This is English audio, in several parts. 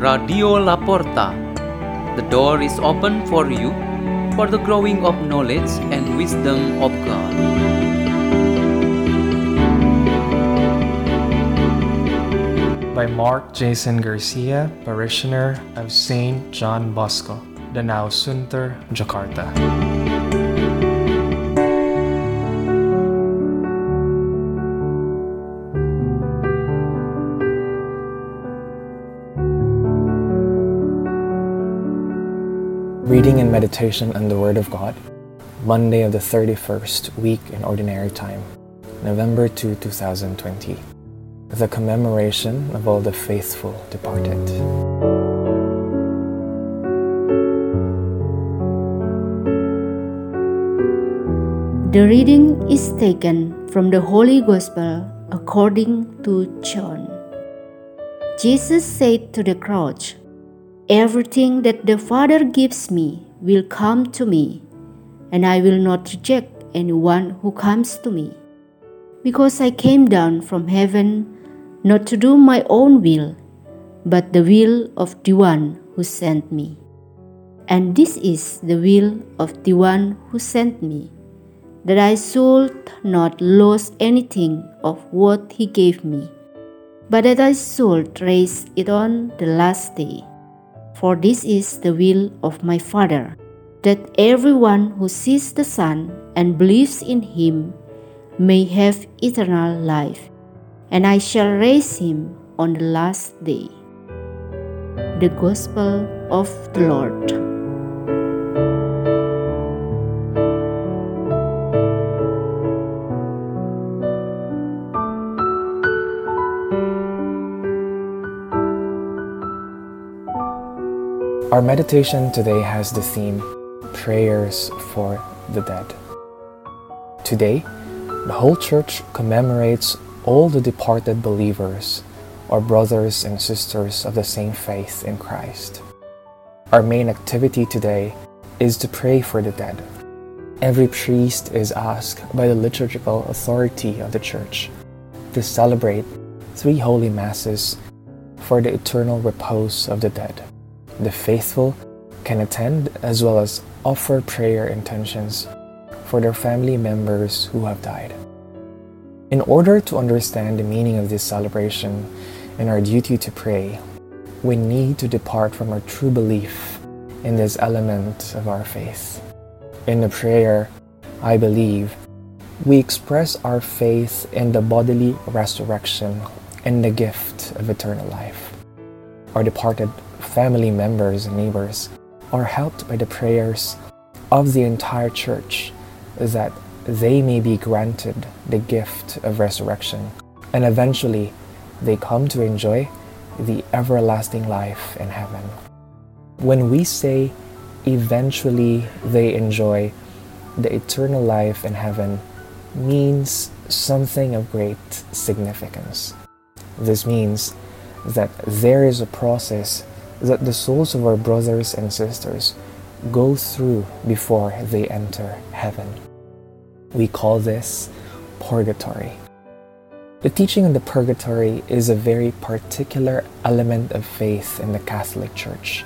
Radio La Porta. The door is open for you for the growing of knowledge and wisdom of God. by Mark Jason Garcia, parishioner of St. John Bosco, Danau Sunter, Jakarta. Reading and meditation on the Word of God, Monday of the 31st week in Ordinary Time, November 2, 2020 the commemoration of all the faithful departed. The reading is taken from the Holy Gospel according to John. Jesus said to the crowd, Everything that the Father gives me will come to me, and I will not reject anyone who comes to me. Because I came down from heaven not to do my own will, but the will of the one who sent me. And this is the will of the one who sent me, that I should not lose anything of what he gave me, but that I should raise it on the last day. For this is the will of my Father, that everyone who sees the Son and believes in him may have eternal life and I shall raise him on the last day. The Gospel of the Lord. Our meditation today has the theme Prayers for the Dead. Today, the whole church commemorates all the departed believers are brothers and sisters of the same faith in Christ. Our main activity today is to pray for the dead. Every priest is asked by the liturgical authority of the Church to celebrate three holy masses for the eternal repose of the dead. The faithful can attend as well as offer prayer intentions for their family members who have died. In order to understand the meaning of this celebration and our duty to pray, we need to depart from our true belief in this element of our faith. In the prayer, I believe, we express our faith in the bodily resurrection and the gift of eternal life. Our departed family members and neighbors are helped by the prayers of the entire church that they may be granted the gift of resurrection, and eventually they come to enjoy the everlasting life in heaven. When we say eventually they enjoy the eternal life in heaven, means something of great significance. This means that there is a process that the souls of our brothers and sisters go through before they enter heaven. We call this purgatory. The teaching of the purgatory is a very particular element of faith in the Catholic Church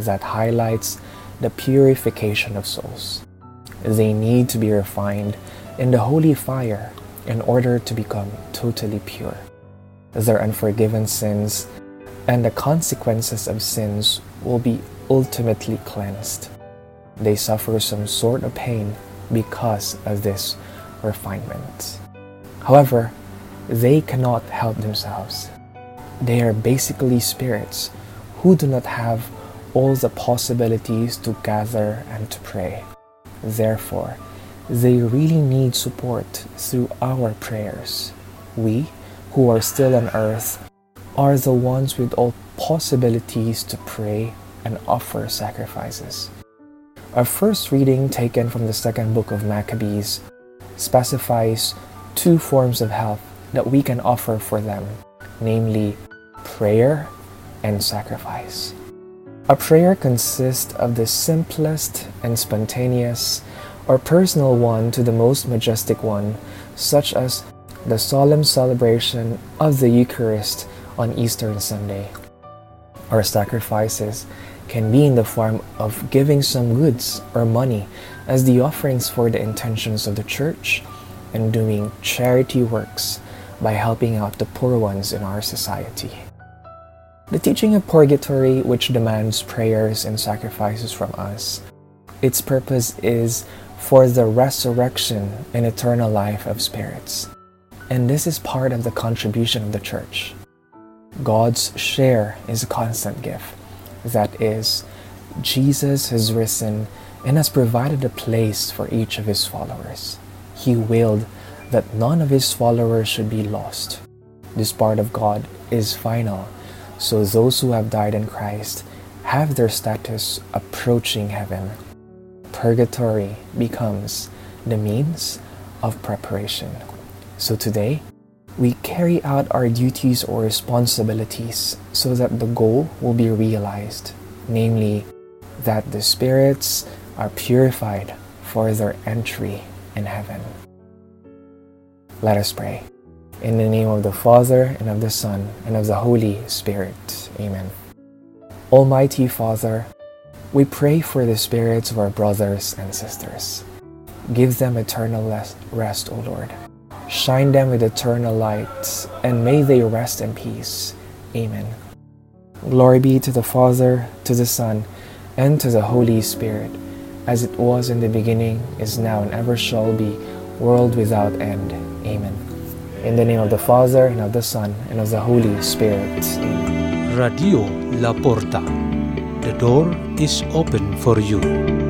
that highlights the purification of souls. They need to be refined in the holy fire in order to become totally pure. Their unforgiven sins and the consequences of sins will be ultimately cleansed. They suffer some sort of pain because of this refinement. However, they cannot help themselves. They are basically spirits who do not have all the possibilities to gather and to pray. Therefore, they really need support through our prayers. We, who are still on earth, are the ones with all possibilities to pray and offer sacrifices. Our first reading, taken from the second book of Maccabees, specifies two forms of help that we can offer for them, namely prayer and sacrifice. A prayer consists of the simplest and spontaneous or personal one to the most majestic one, such as the solemn celebration of the Eucharist on Easter Sunday. Our sacrifices can be in the form of giving some goods or money as the offerings for the intentions of the church and doing charity works by helping out the poor ones in our society. The teaching of purgatory, which demands prayers and sacrifices from us, its purpose is for the resurrection and eternal life of spirits. And this is part of the contribution of the church. God's share is a constant gift. That is, Jesus has risen and has provided a place for each of his followers. He willed that none of his followers should be lost. This part of God is final, so those who have died in Christ have their status approaching heaven. Purgatory becomes the means of preparation. So today, we carry out our duties or responsibilities so that the goal will be realized, namely, that the spirits are purified for their entry in heaven. Let us pray. In the name of the Father, and of the Son, and of the Holy Spirit. Amen. Almighty Father, we pray for the spirits of our brothers and sisters. Give them eternal rest, O Lord. Shine them with eternal light, and may they rest in peace. Amen. Glory be to the Father, to the Son, and to the Holy Spirit, as it was in the beginning, is now, and ever shall be, world without end. Amen. In the name of the Father, and of the Son, and of the Holy Spirit. Amen. Radio La Porta. The door is open for you.